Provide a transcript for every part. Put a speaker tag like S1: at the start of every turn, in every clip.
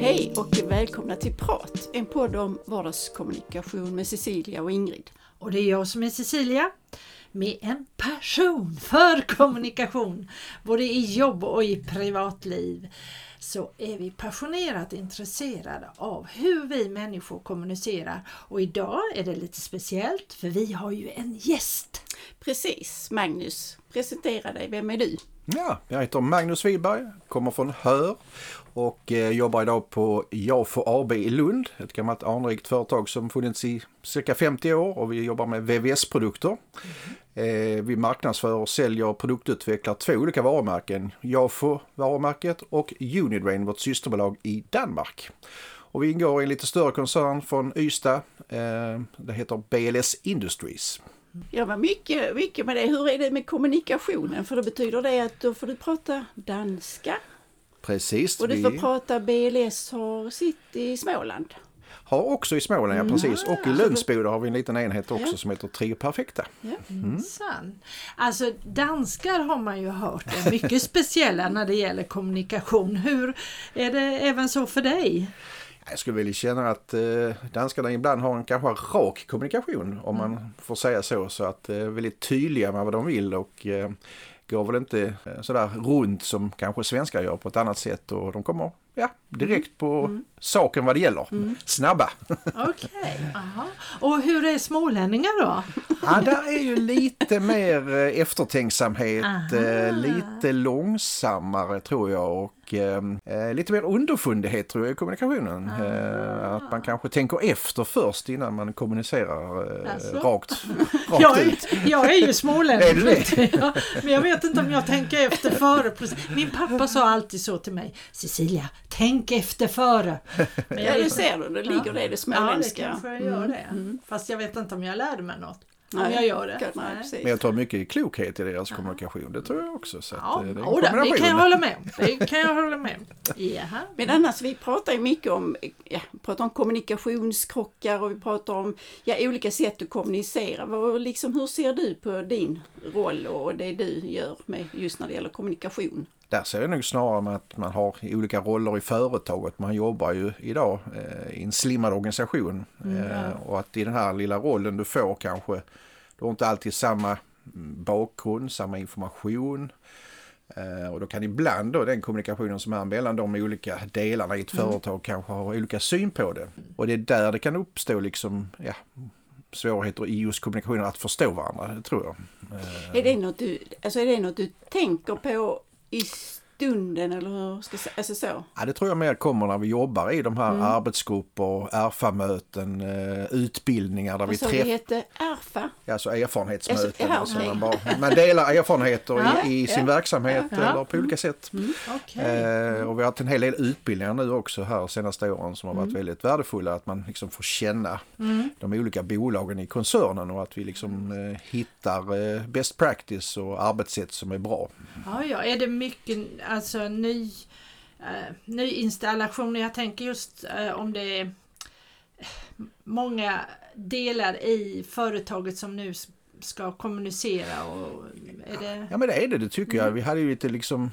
S1: Hej och välkomna till Prat, en podd om vardagskommunikation med Cecilia och Ingrid.
S2: Och det är jag som är Cecilia med en passion för kommunikation, både i jobb och i privatliv så är vi passionerat intresserade av hur vi människor kommunicerar. Och idag är det lite speciellt för vi har ju en gäst.
S1: Precis, Magnus, presentera dig, vem är du?
S3: Ja, jag heter Magnus Wiberg, kommer från Hör och eh, jobbar idag på Jafo AB i Lund. Ett gammalt anrikt företag som funnits i cirka 50 år och vi jobbar med VVS-produkter. Mm. vi marknadsför och säljer och produktutvecklar två olika varumärken. Jafo varumärket och Unidrain, vårt systerbolag i Danmark. Och vi ingår i en lite större koncern från Ystad. Eh, det heter BLS Industries.
S1: Ja, vad mycket, mycket med det. Hur är det med kommunikationen? För då betyder det att då får du prata danska.
S3: Precis.
S1: Och du får vi... prata BLS har sitt i Småland.
S3: Har också i Småland, ja mm. precis. Och i Lundsboda har vi en liten enhet också ja. som heter Trio Perfekta. Ja.
S2: Mm. Alltså danskar har man ju hört är mycket speciella när det gäller kommunikation. Hur är det även så för dig?
S3: Jag skulle vilja känna att eh, danskarna ibland har en kanske rak kommunikation om man mm. får säga så. Så att eh, väldigt tydliga med vad de vill och eh, går väl inte eh, sådär runt som kanske svenskar gör på ett annat sätt och de kommer ja, direkt på mm. saken vad det gäller. Mm. Snabba.
S2: Okej, okay. och hur är smålänningar då?
S3: ja, där är ju lite mer eh, eftertänksamhet, Aha. Eh, lite långsammare tror jag och eh, lite mer underfundighet tror jag i kommunikationen. Eh, att man kanske tänker efter först innan man kommunicerar eh, alltså. rakt, rakt
S2: jag,
S3: ut.
S2: Jag är ju smålänning. är du det? Men jag vet inte om jag tänker efter före. Min pappa sa alltid så till mig. Cecilia, tänk efter före.
S1: Men jag ja, du ser du, det ligger det i det småländska.
S2: Ja, det kanske jag gör mm. det. Mm. Fast jag vet inte om jag lärde mig något. Nej, om jag gör det.
S3: Nej, Men jag tar mycket klokhet i deras kommunikation, det tror jag också. Så
S2: ja, det, det, det kan jag hålla med om. Det kan jag hålla med
S1: Jaha. Men annars, vi pratar ju mycket om, ja, pratar om kommunikationskrockar och vi pratar om ja, olika sätt att kommunicera. Vad, liksom, hur ser du på din roll och det du gör med just när det gäller kommunikation?
S3: Där ser jag nog snarare med att man har olika roller i företaget. Man jobbar ju idag eh, i en slimmad organisation. Mm, eh, och att i den här lilla rollen du får kanske, du har inte alltid samma mm, bakgrund, samma information. Eh, och då kan ibland då den kommunikationen som är mellan de olika delarna i ett mm. företag kanske ha olika syn på det. Och det är där det kan uppstå liksom, ja, svårigheter i just kommunikationen att förstå varandra, det tror jag.
S1: Är det något du, alltså är det något du tänker på i stunden eller hur ska jag säga? Alltså så.
S3: Ja, det tror jag mer kommer när vi jobbar i de här mm. arbetsgrupper, erfa-möten, eh, utbildningar där
S1: Vad
S3: vi träffar...
S1: det heter erfa?
S3: Ja, alltså erfarenhetsmöten. Alltså, ja, okay. man, bara, man delar erfarenheter ja, i, i sin verksamhet eller på olika sätt. Mm. Okay. Eh, och vi har haft en hel del utbildningar nu också här senaste åren som har varit mm. väldigt värdefulla. Att man liksom får känna mm. de olika bolagen i koncernen och att vi liksom eh, hittar eh, best practice och arbetssätt som är bra.
S2: Ja, ja. Är det mycket alltså ny, eh, nyinstallationer. Jag tänker just eh, om det är många delar i företaget som nu ska kommunicera. Och är det...
S3: Ja men det är det, det tycker jag. Mm. Vi hade ju lite liksom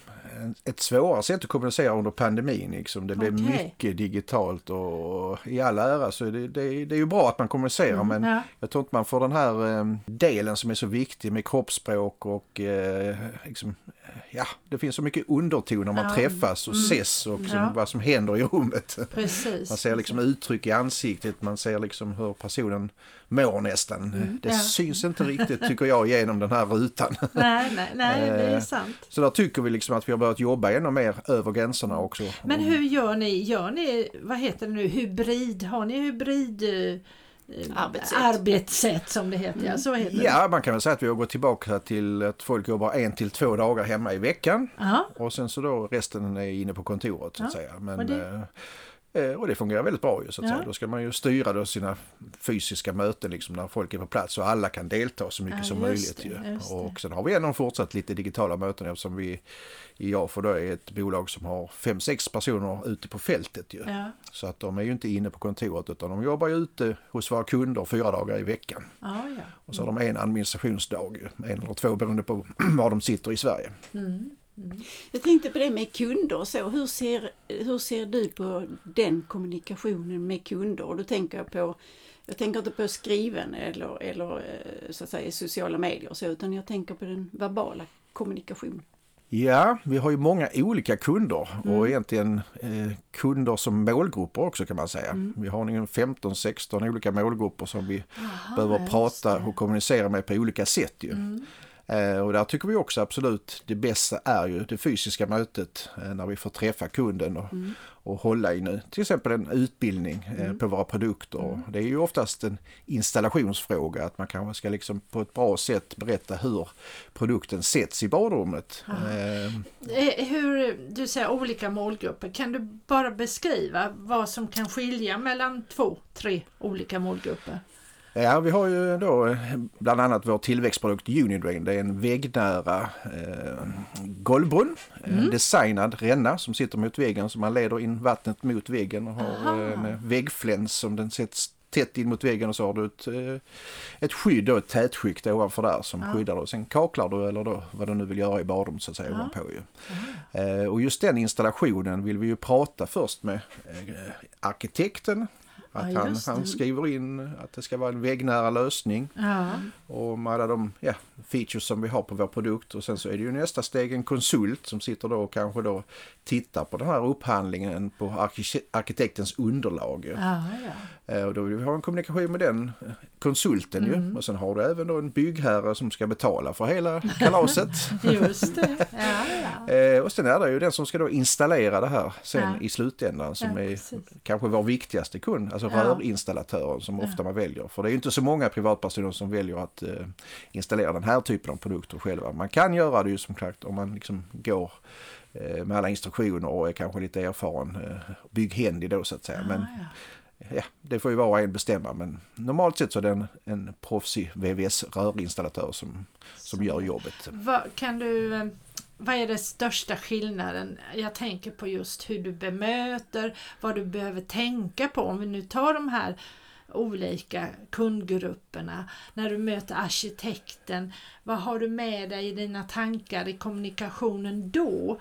S3: ett svårare sätt att kommunicera under pandemin. Liksom. Det blev okay. mycket digitalt och i all ära så det, det, det är ju bra att man kommunicerar mm, men ja. jag tror inte man får den här eh, delen som är så viktig med kroppsspråk och eh, liksom, ja, det finns så mycket underton när man ja. träffas och mm. ses och liksom ja. vad som händer i rummet.
S2: Precis.
S3: Man ser liksom uttryck i ansiktet, man ser liksom hur personen mår nästan. Mm. Det ja. syns inte riktigt tycker jag genom den här rutan.
S2: Nej, nej, nej det är eh, sant.
S3: Så där tycker vi liksom att vi har börjat jobba ännu mer över gränserna också.
S2: Men hur gör ni? Gör ni, vad heter det nu, hybrid? Har ni hybrid eh,
S1: Arbetssätt.
S2: arbetssätt som det heter. Ja, så heter
S3: ja, det. man kan väl säga att vi har gått tillbaka till att folk jobbar en till två dagar hemma i veckan. Aha. Och sen så då resten är inne på kontoret så att ja. säga. Men, det... Eh, och det fungerar väldigt bra ju så att ja. säga. Då ska man ju styra då sina fysiska möten liksom när folk är på plats och alla kan delta så mycket ja, som möjligt. Det, ju. Och sen har vi ändå fortsatt lite digitala möten eftersom vi i JAFO då är ett bolag som har fem sex personer ute på fältet ju. Ja. Så att de är ju inte inne på kontoret utan de jobbar ju ute hos våra kunder fyra dagar i veckan.
S2: Ja,
S3: och så har de en administrationsdag, en eller två beroende på var de sitter i Sverige.
S2: Mm.
S1: Mm. Jag tänkte på det med kunder och så. Hur ser, hur ser du på den kommunikationen med kunder? Och då tänker jag på jag tänker inte på skriven eller, eller eh, så att säga sociala medier och så, utan jag tänker på den verbala kommunikationen.
S3: Ja, vi har ju många olika kunder mm. och egentligen eh, kunder som målgrupper också kan man säga. Mm. Vi har 15-16 olika målgrupper som vi Aha, behöver prata och kommunicera med på olika sätt. Ju. Mm. Eh, och där tycker vi också absolut det bästa är ju det fysiska mötet eh, när vi får träffa kunden och, mm. och hålla i nu till exempel en utbildning eh, mm. på våra produkter. Mm. Det är ju oftast en installationsfråga att man kanske ska liksom på ett bra sätt berätta hur produkten sätts i badrummet.
S2: Hur, du säger olika målgrupper, kan du bara beskriva vad som kan skilja mellan två, tre olika målgrupper?
S3: Ja, vi har ju då eh, bland annat vår tillväxtprodukt Unidrain. Det är en väggnära eh, golvbrunn. Mm. En designad ränna som sitter mot väggen så man leder in vattnet mot väggen och har eh, en väggfläns som den sätts tätt in mot väggen och så har du ett, eh, ett skydd, då, ett tätskikt ovanför där som ja. skyddar och sen kaklar du eller då, vad du nu vill göra i badrummet så att säga ja. ovanpå ju. Eh, och just den installationen vill vi ju prata först med eh, arkitekten att ja, han, han, skriver in att det ska vara en väggnära lösning. Ja. Och med alla de ja, features som vi har på vår produkt. Och sen så är det ju nästa steg en konsult som sitter då och kanske då tittar på den här upphandlingen på arkitektens underlag. Ja, ja. Och då vill vi ha en kommunikation med den konsulten mm. ju. Och sen har du även då en byggherre som ska betala för hela kalaset.
S2: Just det.
S3: Ja, och sen är det ju den som ska då installera det här sen i slutändan som är kanske vår viktigaste kund. Alltså ja. rörinstallatören som ofta man väljer. För det är inte så många privatpersoner som väljer att uh, installera den här typen av produkter själva. Man kan göra det ju som sagt om man liksom går uh, med alla instruktioner och är kanske lite erfaren uh, bygghändig då så att säga. Men, ja, det får ju var och en bestämma men normalt sett så är det en, en proffsig VVS-rörinstallatör som, som gör jobbet.
S2: Va, kan du vad är den största skillnaden? Jag tänker på just hur du bemöter, vad du behöver tänka på. Om vi nu tar de här olika kundgrupperna. När du möter arkitekten, vad har du med dig i dina tankar i kommunikationen då?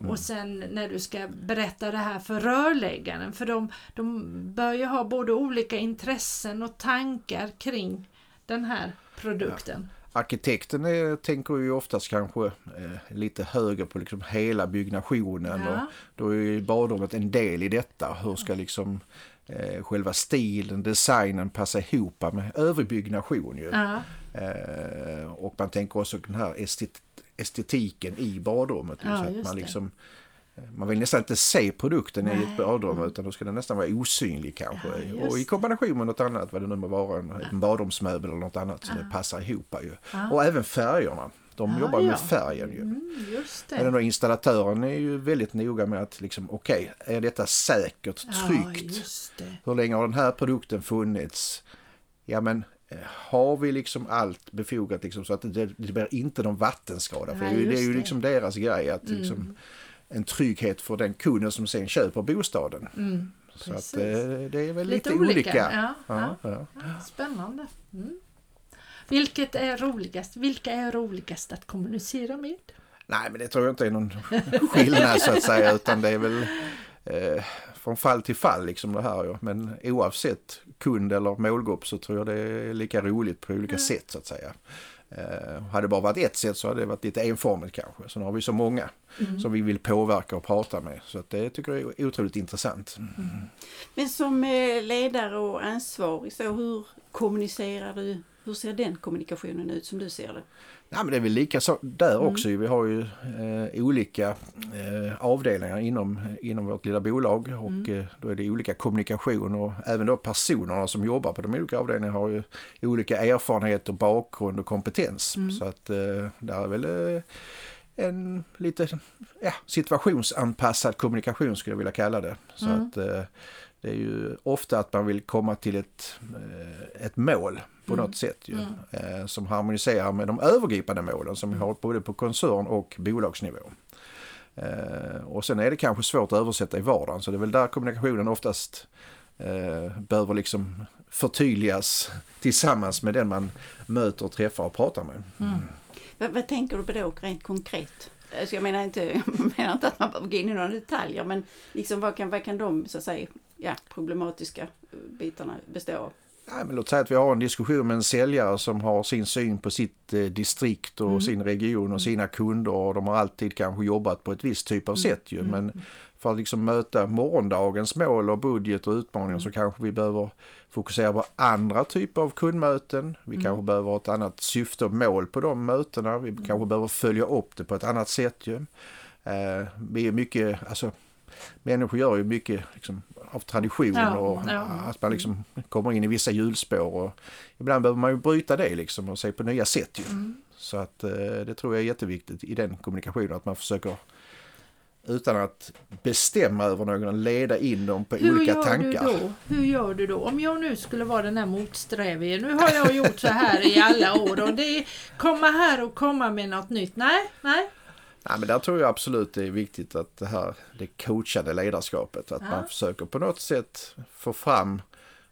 S2: Mm. Och sen när du ska berätta det här för rörläggaren, för de, de bör ju ha både olika intressen och tankar kring den här produkten.
S3: Ja. Arkitekten är, tänker ju oftast kanske eh, lite högre på liksom hela byggnationen ja. och då är badrummet en del i detta. Hur ska liksom eh, själva stilen, designen passa ihop med övrig byggnation ju. Ja. Eh, och man tänker också den här estet estetiken i badrummet. Ja, så att man liksom man vill nästan inte se produkten Nej. i ett badrum utan då ska den nästan vara osynlig kanske. Ja, och i kombination med något annat, vad det nu må vara, en, ja. en badrumsmöbel eller något annat så det passar ihop ju. Och även färgerna. De jobbar med färgen ju. Mm, just det. Men installatören är ju väldigt noga med att liksom, okej, okay, är detta säkert, tryggt? Hur länge har den här produkten funnits? Ja men eh, har vi liksom allt befogat liksom, så att det, det blir inte någon vattenskada? För det, är ju, det ju liksom deras grej att mm. liksom, en trygghet för den kunden som sen köper bostaden. Mm, så att, det, eh, det är väl lite, lite olika. olika.
S2: Ja, ja, ja. Spännande. Mm. Vilket är roligast? Vilka är roligast att kommunicera med?
S3: Nej, men det tror jag inte är någon skillnad så att säga, utan det är väl eh, från fall till fall liksom det här. Men oavsett kund eller målgrupp så tror jag det är lika roligt på olika mm. sätt så att säga. Eh, hade det bara varit ett sätt så hade det varit lite enformigt kanske. Så nu har vi så många mm. som vi vill påverka och prata med. Så att det tycker jag är otroligt intressant. Mm.
S1: Men som eh, ledare och ansvarig, så hur kommunicerar du? Hur ser den kommunikationen ut som du ser det?
S3: Ja, men det är väl lika så där mm. också. Vi har ju eh, olika eh, avdelningar inom, inom vårt lilla bolag och mm. eh, då är det olika kommunikation och även då personerna som jobbar på de olika avdelningarna har ju olika erfarenhet och bakgrund och kompetens. Mm. Så att eh, där är väl eh, en lite ja, situationsanpassad kommunikation skulle jag vilja kalla det. Så mm. att eh, det är ju ofta att man vill komma till ett, eh, ett mål på mm. något sätt ju, mm. Eh, som harmoniserar med de övergripande målen som vi har både på koncern och bolagsnivå. Eh, och sen är det kanske svårt att översätta i vardagen så det är väl där kommunikationen oftast behöver liksom förtydligas tillsammans med den man möter, träffar och pratar med. Mm.
S1: Vad, vad, tänker du på då rent konkret? Alltså jag menar inte, jag menar inte att man behöver gå in i några detaljer men liksom vad kan, vad kan de så att säga, ja, problematiska bitarna bestå av?
S3: Ja, men låt säga att vi har en diskussion med en säljare som har sin syn på sitt eh, distrikt och mm. sin region och mm. sina kunder och de har alltid kanske jobbat på ett visst typ av mm. sätt ju. Men mm. för att liksom möta morgondagens mål och budget och utmaningar så kanske vi behöver fokusera på andra typer av kundmöten. Vi kanske behöver ha ett annat syfte och mål på de mötena. Vi kanske behöver följa upp det på ett annat sätt ju. Eh, vi är mycket, alltså människor gör ju mycket liksom, av tradition ja, och ja. att man liksom kommer in i vissa hjulspår. Och ibland behöver man ju bryta det liksom och se på nya sätt. Ju. Mm. Så att eh, det tror jag är jätteviktigt i den kommunikationen att man försöker utan att bestämma över någon, leda in dem på Hur olika tankar.
S2: Du då? Hur gör du då? Om jag nu skulle vara den här motsträviga, nu har jag gjort så här i alla år och det komma här och komma med något nytt. Nej, nej,
S3: Nej, men där tror jag absolut det är viktigt att det här det coachade ledarskapet, att ja. man försöker på något sätt få fram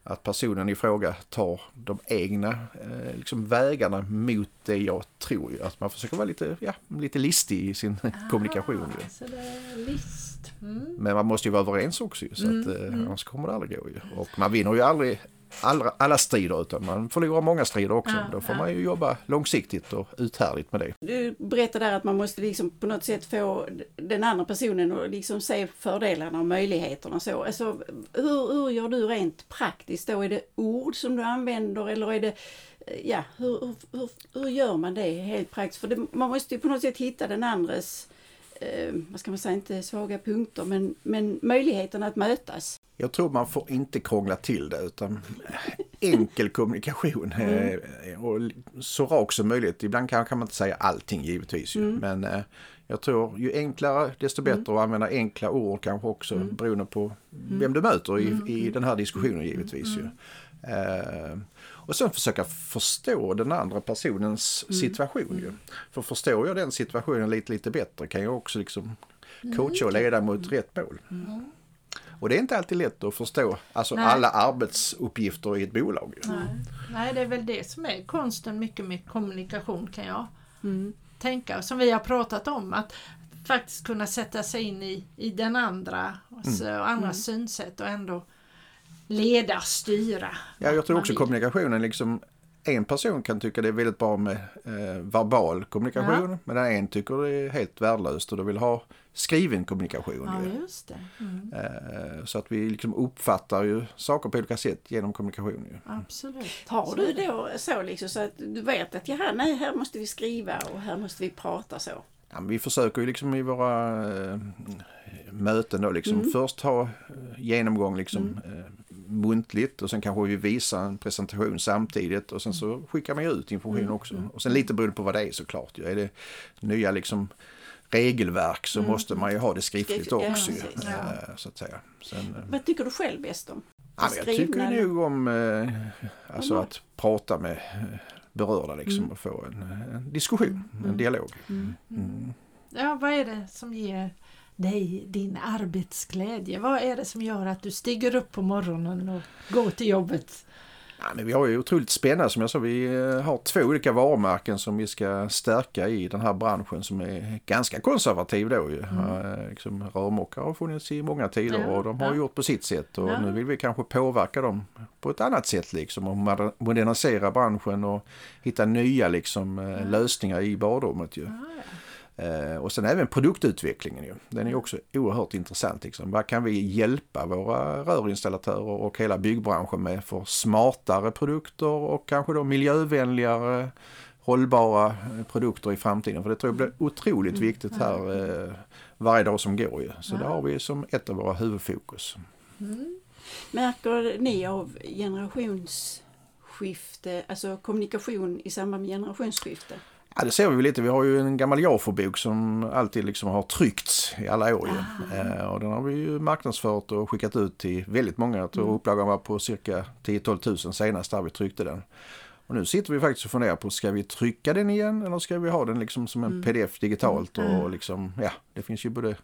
S3: att personen i fråga tar de egna eh, liksom vägarna mot det jag tror. Att man försöker vara lite, ja, lite listig i sin Aha, kommunikation.
S2: Så det är list.
S3: Mm. Men man måste ju vara överens också så mm, att, eh, mm. annars kommer det aldrig gå. Ju. Och man vinner ju aldrig alla, alla strider utan man förlorar många strider också. Ja, Då får ja. man ju jobba långsiktigt och uthärdigt med det.
S1: Du berättade där att man måste liksom på något sätt få den andra personen att liksom se fördelarna och möjligheterna. Så. Alltså, hur, hur gör du rent praktiskt då? Är det ord som du använder eller är det Ja, hur, hur, hur gör man det helt praktiskt? För det, man måste ju på något sätt hitta den andres eh, vad ska man säga, inte svaga punkter, men, men möjligheten att mötas.
S3: Jag tror man får inte krångla till det utan enkel kommunikation mm. Och så rak som möjligt. Ibland kan, kan man inte säga allting givetvis mm. men eh, jag tror ju enklare desto mm. bättre mm. att använda enkla ord kanske också mm. beroende på mm. vem du möter i, mm. i den här diskussionen givetvis. Ju. Eh, och sen försöka förstå den andra personens mm. situation. Ju. För förstår jag den situationen lite, lite bättre kan jag också liksom coacha och leda mot rätt mål. Och det är inte alltid lätt att förstå alltså alla arbetsuppgifter i ett bolag.
S2: Nej. Nej, det är väl det som är konsten mycket med kommunikation kan jag mm. tänka. Som vi har pratat om, att faktiskt kunna sätta sig in i, i den andra mm. och andra mm. synsätt och ändå leda, styra.
S3: Ja, jag tror också kommunikationen liksom en person kan tycka det är väldigt bra med eh, verbal kommunikation ja. medan en tycker det är helt värdelöst och då vill ha skriven kommunikation.
S2: Ja, just det. Mm.
S3: Eh, så att vi liksom uppfattar ju saker på olika sätt genom kommunikation. Ju.
S2: Absolut.
S1: Har du då så liksom så att du vet att ja, nej, här måste vi skriva och här måste vi prata så?
S3: Ja, vi försöker ju liksom i våra eh, möten då liksom mm. först ha eh, genomgång liksom mm. eh, muntligt och sen kanske vi visar en presentation samtidigt och sen så skickar man ut information mm. också. Och sen lite beroende på vad det är såklart. Är det nya liksom regelverk så mm. måste man ju ha det skriftligt också. Ja, ja. Så att säga. Sen,
S1: eh, vad tycker du själv bäst om?
S3: Ja, jag tycker nog om eh, alltså att prata med eh, berörda liksom mm. och få en, en diskussion, en mm. dialog. Mm.
S2: Mm. Ja, vad är det som ger dig din arbetsglädje? Vad är det som gör att du stiger upp på morgonen och går till jobbet?
S3: Ja, men vi har ju otroligt spännande som jag sa. Vi eh, har två olika varumärken som vi ska stärka i den här branschen som är ganska konservativ då ju. Mm. Liksom, rörmokare har funnits i många tider ja, och de har ja. gjort på sitt sätt och ja. nu vill vi kanske påverka dem på ett annat sätt liksom och modernisera branschen och hitta nya liksom lösningar i badrummet ju. Eh, och sen även produktutvecklingen ju. Den är också oerhört intressant. Liksom. Vad kan vi hjälpa våra rörinstallatörer och hela byggbranschen med för smartare produkter och kanske då miljövänligare hållbara produkter i framtiden. För det tror jag blir otroligt mm. viktigt här eh, varje dag som går. Ju. Så det har vi som ett av våra huvudfokus.
S1: Mm. Märker ni av generationsskifte, alltså kommunikation i samband med generationsskifte?
S3: Ja, det ser vi lite. Vi har ju en gammal Jafo-bok som alltid liksom har tryckts i alla år. Eh, och den har vi ju marknadsfört och skickat ut till väldigt många. Jag tror mm. upplagan var på cirka 10-12 tusen senast där vi tryckte den. Och nu sitter vi faktiskt och funderar på, ska vi trycka den igen eller ska vi ha den liksom som en mm. pdf digitalt? Mm. Och liksom, ja, det finns ju både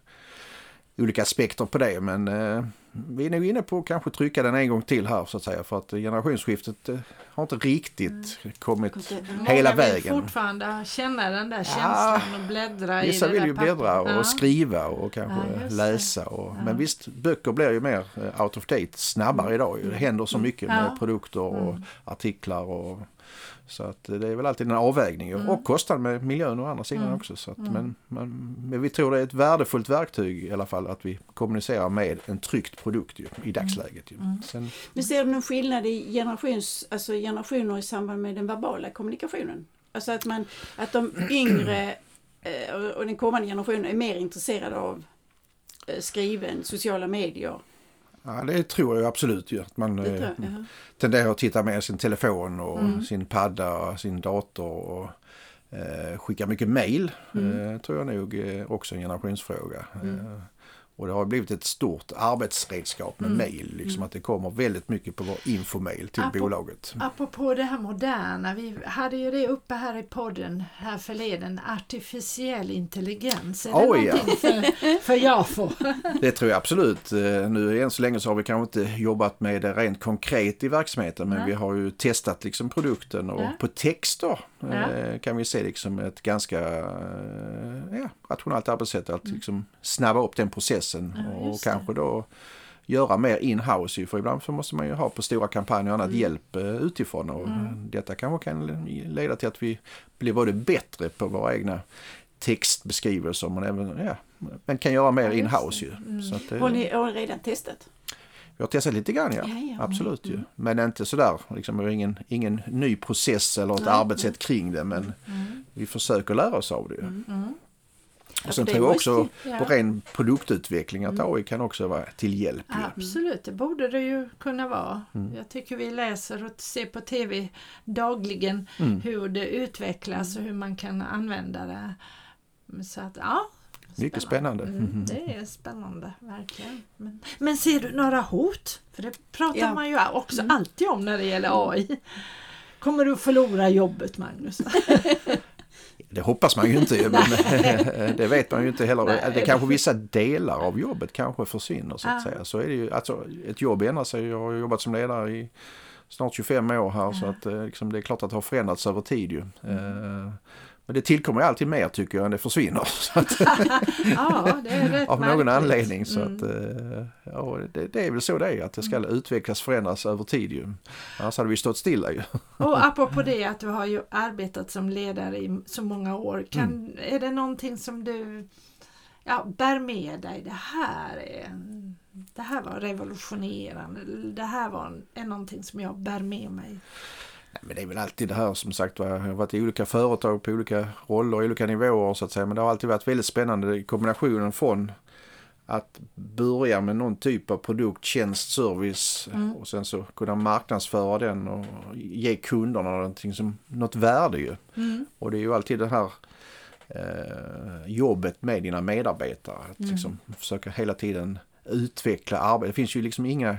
S3: olika aspekter på det men eh, vi är nog inne på att kanske trycka den en gång till här så att säga för att generationsskiftet eh, har inte riktigt mm. kommit mm. hela
S2: Många
S3: vägen.
S2: vill fortfarande känna den där känslan ja, och bläddra
S3: Vissa
S2: i det
S3: vill ju bläddra och
S2: ja.
S3: skriva och kanske ja, läsa. Och, Men visst, böcker blir ju mer eh, out of date snabbare mm. idag. Det händer så mycket med produkter och mm. artiklar och så att det är väl alltid en avvägning mm. och kostnad med miljön å andra sidan mm. också. Så att, mm. men, men, men, vi tror det är ett värdefullt verktyg i alla fall att vi kommunicerar med en tryckt produkt ju, i dagsläget. Ju.
S1: Mm. Sen, men ser du någon skillnad i generations, alltså generationer i samband med den verbala kommunikationen? Alltså att, man, att de yngre eh, och den kommande generationen är mer intresserade av eh, skriven, sociala medier
S3: Ja, det tror jag absolut ju. Att man eh, jag, tenderar att titta med sin telefon och mm. sin padda och sin dator och eh, skicka mycket mail. Mm. Eh, tror jag nog är också en generationsfråga. Mm. Och det har blivit ett stort arbetsredskap med mm. mail. Liksom mm. att det kommer väldigt mycket på vår infomail till Apropå, bolaget.
S2: Apropå det här moderna, vi hade ju det uppe här i podden här förleden, artificiell intelligens. Är det oh, ja. för, för JAFO?
S3: Det tror jag absolut. Eh, nu än så länge så har vi kanske inte jobbat med det rent konkret i verksamheten men ja. vi har ju testat liksom produkten och ja. på texter ja. kan vi se liksom ett ganska eh, ja, rationellt arbetssätt att mm. liksom snabba upp den processen ja, och kanske då göra mer in-house. För ibland så måste man ju ha på stora kampanjer och annat mm. hjälp uh, utifrån. Och mm. Detta kanske kan leda till att vi blir både bättre på våra egna textbeskrivelser men även ja, men kan göra mer ja, in-house. Ju.
S1: Mm. Så att, har ni redan testat?
S3: Vi har testat lite grann ja, ja, ja. absolut ju. Mm. Men inte sådär, liksom, ingen, ingen ny process eller ett nej, arbetssätt kring det men mm. vi försöker lära oss av det. Mm. Och sen tror jag också ja. på ren produktutveckling att AI kan också vara till hjälp.
S2: Absolut, det borde det ju kunna vara. Mm. Jag tycker vi läser och ser på TV dagligen mm. hur det utvecklas och hur man kan använda det. Så att ja,
S3: mycket spännande.
S2: Mm, mm, det är spännande, verkligen. Men, men, ser du några hot? För det pratar ja. man ju också mm. alltid om när det gäller AI. Kommer du förlora jobbet Magnus?
S3: Det hoppas man ju inte, men det vet man ju inte heller. Nej. Det kanske vissa delar av jobbet kanske försvinner så att ja. säga. Så är det ju, alltså, ett jobb ändrar sig. Jag har jobbat som ledare i snart 25 år här ja. så att eh, liksom, det är klart att det har förändrats över tid ju. Mm. Men det tillkommer alltid mer tycker jag än det försvinner. Att,
S2: ja, det är
S3: av någon märkligt. anledning. Så mm. att, eh, ja, det, det, är väl så det är, att det ska mm. utvecklas, förändras över tid. Ju. Annars hade vi stått stilla ju.
S2: Och apropå det att du har ju arbetat som ledare i så många år. Kan, mm. Är det någonting som du ja, bär med dig? Det här, är, det här var revolutionerande. Det här var, är någonting som jag bär med mig.
S3: Men det är väl alltid det här som sagt Jag har varit i olika företag på olika roller, olika nivåer så att säga. Men det har alltid varit väldigt spännande kombinationen från att börja med någon typ av produkt, tjänst, service mm. och sen så kunna marknadsföra den och ge kunderna någonting som, något värde ju. Mm. Och det är ju alltid det här eh, jobbet med dina medarbetare. Att mm. liksom försöka hela tiden utveckla arbetet. Det finns ju liksom inga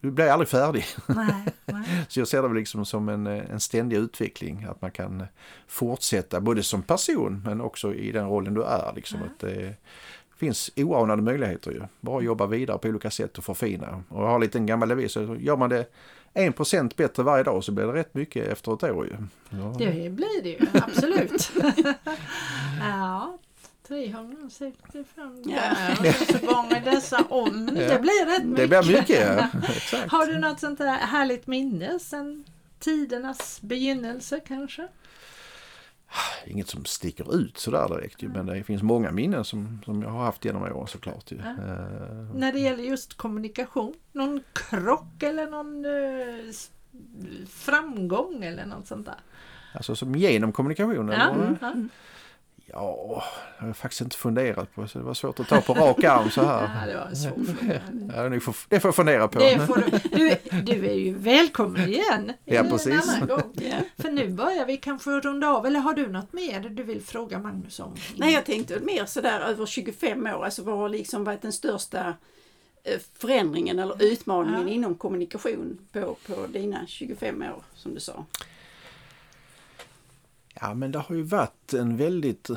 S3: du blir aldrig färdig.
S2: Nej, nej.
S3: så jag ser det väl liksom som en, en ständig utveckling. Att man kan fortsätta både som person men också i den rollen du är. Liksom, att det finns oanade möjligheter ju. Bara jobba vidare på olika sätt och förfina. Och jag har en liten gammal devis. Gör man det 1% bättre varje dag så blir det rätt mycket efter ett år ju.
S2: Ja. Det blir det ju, absolut. ja, 365 ja. så gånger dessa om. Ja. Det blir rätt mycket.
S3: Det blir mycket, ja.
S2: Har du något sånt där härligt minne sen tidernas begynnelse kanske?
S3: Inget som sticker ut sådär direkt mm. men det finns många minnen som, som jag har haft genom åren såklart. Ju. Ja.
S2: Uh, När det gäller just kommunikation, någon krock eller någon uh, framgång eller något sånt där?
S3: Alltså som genom kommunikationen? Ja. Ja, jag har faktiskt inte funderat på så det var svårt att ta på rak arm så här.
S2: Ja, det var en svår fråga. Ja,
S3: det, får, det får jag fundera på.
S2: Det får du, du, du är ju välkommen igen.
S3: Ja, precis. En gång.
S2: Ja. För nu börjar vi kanske runda av. Eller har du något mer du vill fråga Magnus om?
S1: Nej, jag tänkte mer sådär över 25 år. Alltså vad har liksom varit den största eh, förändringen eller utmaningen ja. inom kommunikation på, på dina 25 år som du sa?
S3: Ja men det har ju varit en väldigt, eh,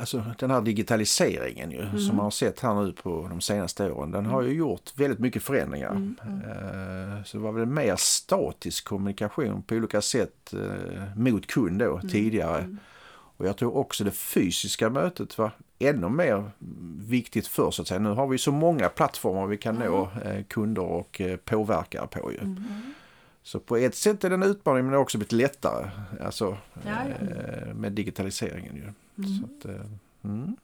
S3: alltså den här digitaliseringen ju mm. som man har sett här nu på de senaste åren. Den har ju mm. gjort väldigt mycket förändringar. Mm. Eh, så det var väl mer statisk kommunikation på olika sätt eh, mot kund då mm. tidigare. Mm. Och jag tror också det fysiska mötet var ännu mer viktigt för så att säga. Nu har vi så många plattformar vi kan nå kunder och påverkare på ju. Så på ett sätt är det en utmaning men det har också blivit lättare alltså, ja, ja. Eh, med digitaliseringen. Ju. Mm. Så att, eh,
S1: mm.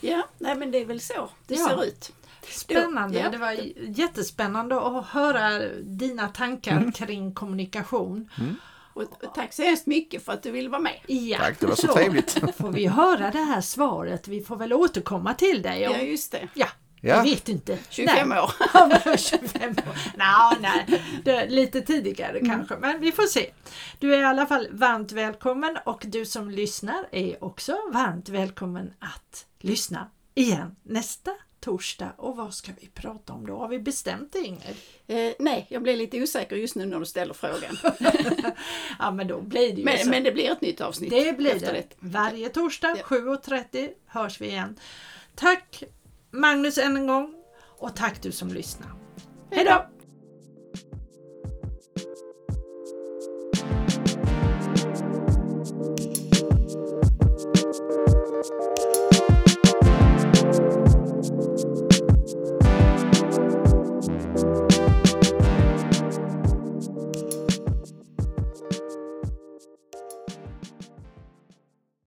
S1: Ja, nej, men det är väl så det ja. ser ut.
S2: Spännande, ja. det var jättespännande att höra dina tankar mm. kring kommunikation. Mm.
S1: Och, och, tack så hemskt mycket för att du ville vara med.
S3: Ja, tack, det var så, så trevligt.
S2: får vi höra det här svaret. Vi får väl återkomma till dig.
S1: Och, ja, just det.
S2: Ja, Ja. Jag vet inte.
S1: 25 nej. år.
S2: 25 år. No, nej, det, lite tidigare mm. kanske, men vi får se. Du är i alla fall varmt välkommen och du som lyssnar är också varmt välkommen att lyssna igen nästa torsdag. Och vad ska vi prata om då? Har vi bestämt det Ingrid?
S1: Eh, nej, jag blir lite osäker just nu när du ställer frågan.
S2: ja men då blir det ju
S1: men,
S2: så.
S1: Men det blir ett nytt avsnitt.
S2: Det blir det. det. Varje torsdag ja. 7.30 hörs vi igen. Tack Magnus än en gång och tack du som lyssnade. Hejdå!